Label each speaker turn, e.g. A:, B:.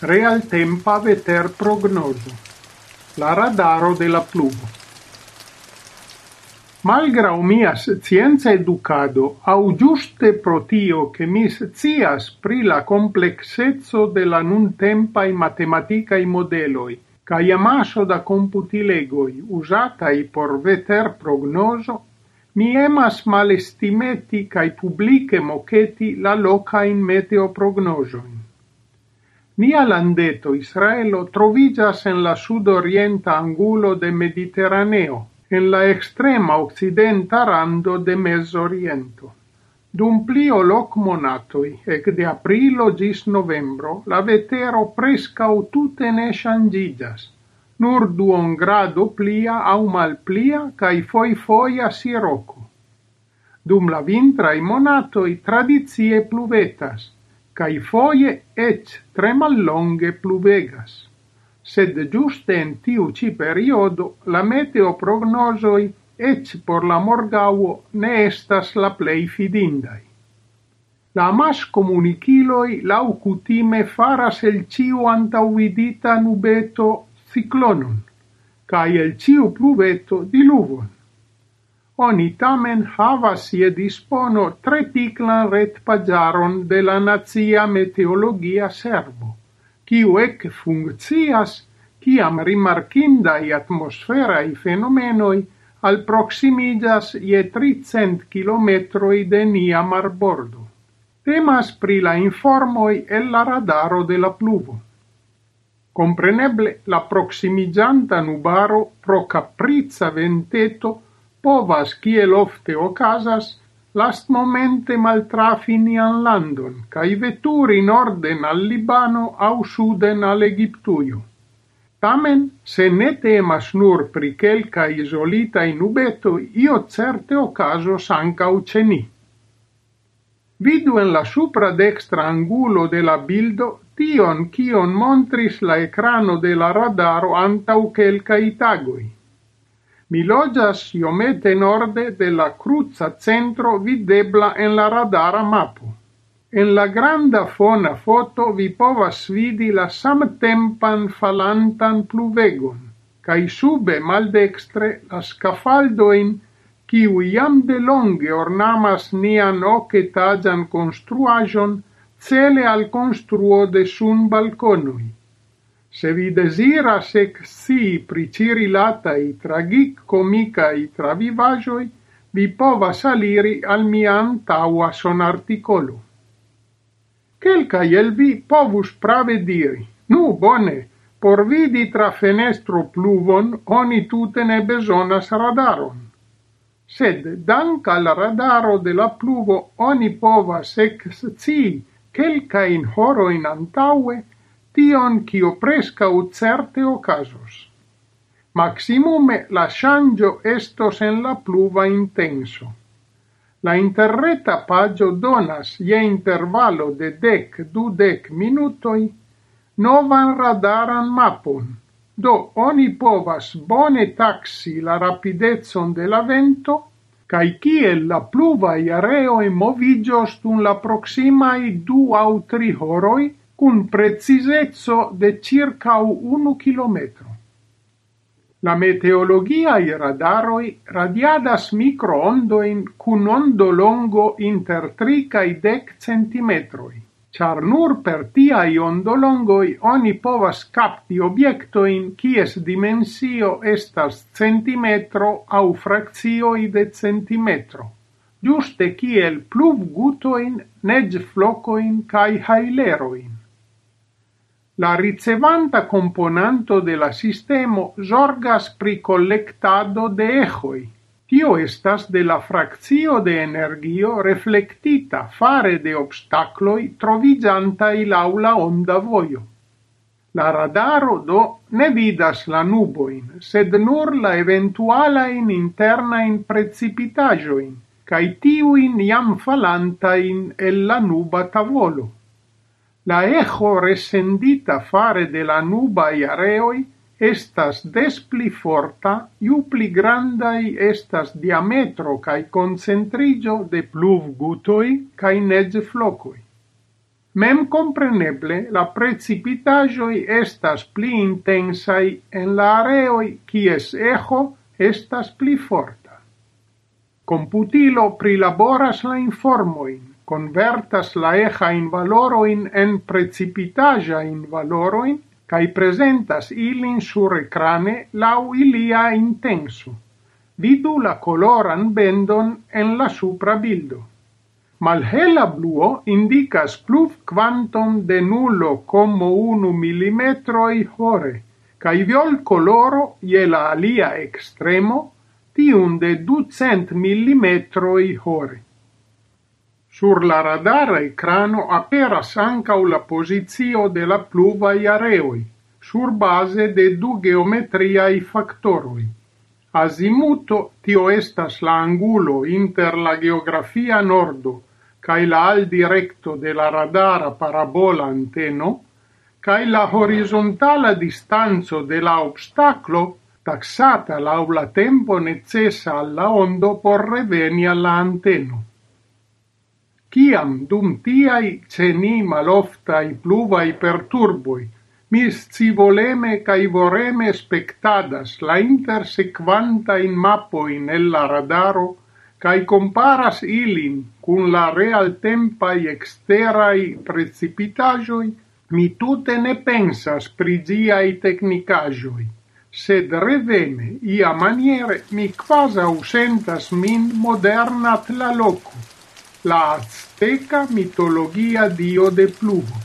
A: real tempa veter prognoso, la radaro de la pluvo. Malgra mia scienza educado, au giuste protio che mi scias pri la complexezzo de la nun tempai matematicae modeloi, ca amaso da computilegoi usatai por veter prognoso, mi emas malestimeti cae publice moceti la meteo prognosion. Nia landeto Israelo trovigas en la sudorienta angulo de Mediteraneo, en la extrema occidenta rando de Mesoriento. Dum plio loc monatoi, ec de aprilo gis novembro, la vetero prescau tute ne shangigas, nur duon grado plia au mal plia, cae foi foia siroco. Dum la vintrae monatoi tradizie pluvetas, cae foie ec tre mallonge pluvegas. Sed giuste en tiu ci periodo la meteo prognosoi ec por la morgauo ne estas la plei fidindai. La mas comuniciloi laucutime faras el ciu antauvidita nubeto ciclonum, cae el ciu pluveto diluvon oni tamen havas je dispono tre piclan ret pagiaron de la nazia Meteologia Servo, kiu ek funkcias kiam atmosferai fenomenoi, al alproximigas je 300 kilometroi de nia marbordo. Temas pri la informoi el la radaro de la pluvo. Compreneble, la proximigianta nubaro pro capriza venteto povas, kiel ofte okazas, lastmomente maltrafi nian landon, cae veturi norden al Libano au suden al Egiptuio. Tamen, se ne temas nur pri quelca isolita in ubeto, io certe ocasos ancau ceni. Vidu en la supra dextra angulo de la bildo tion kion montris la ecrano de la radaro antau kelka itagoi. Mi loĝas iomete norde de la centro videbla en la radara mapo. En la granda fona foto vi povas vidi la samtempan falantan pluvegon, cae sube maldextre la scafaldoin kiu iam de longe ornamas nian oketaĝan construajon cele al construo de sun balconui. Se vi desiras ekscii pri ci tragic comica i travivajoi, vi povas aliri al mia son articolo. Kelkaj el vi povus prave diri, nu bone, por vidi tra fenestro pluvon oni tute ne besonas radaron. Sed, dank al radaro de la pluvo, oni povas ekscii kelkajn horojn antaue tion kio prescau certe ocasos. Maximume la shangio estos en la pluva intenso. La interreta pagio donas ie intervalo de dec du dec minutoi novan radaran mapon, do oni povas bone taxi la rapidezon de la vento cae ciel la iareo e movigios dun la proximai du au tri horoi, cun precisezzo de circa unu kilometro. La meteologiae radaroi radiadas microondoin cun ondo longo inter 3 cae dec centimetroi, char nur per tiai ondolongoi oni povas capti obiectoin cies dimensio estas centimetro au fraccioi de centimetro, giuste kiel pluv gutoin, neg flocoin cae haileroin. La ricevanta componanto de la sistemo zorgas pri collectado de eĥoj. Tio estas de la frakcio de energio reflectita fare de obstacloi trovigianta il aula onda voio. La radaro do ne vidas la nuboin, sed nur la interna internajn precipitaĵojn kaj tiujn jam falantajn el la nuba tavolo. La echo resendita fare de la nubaj areoi estas des pli forta, ju pli grandai estas diametro cae concentrigio de pluv gutoi cae nege flocoi. Mem compreneble la precipitajoi estas pli intensai en la areoi kies echo estas pli forta. Computilo prilaboras la informoin, convertas la eja in valoroin en precipitaja in valoroin cae presentas ilin sur ecrane lau ilia intenso. Vidu la coloran bendon en la supra bildo. Malhela bluo indicas pluv quantum de nullo como unu millimetroi hore, cae viol coloro ie la alia extremo tiun de ducent millimetroi hore. Sur la radara ecrano aperas ancau la posizio de la pluvai areoi, sur base de du geometriai factoroi. Azimuto tio estas la angulo inter la geografia nordo cae la aldirekto de la radara parabola anteno cae la horizontala distanzo de la obstaclo taxata laula tempo necessa alla ondo por reveni alla anteno. Ciam dum tiai ceni maloftai pluvai perturboi, mi scivoleme cae voreme spectadas la intersequanta in mappo in ella radaro cae comparas ilin cun la real tempai exterai precipitajoi, mi tute ne pensas pri giai technicajoi, sed reveme, ia maniere, mi quasi ausentas min moderna tla loco. La azteca mitologia dio de pluvo.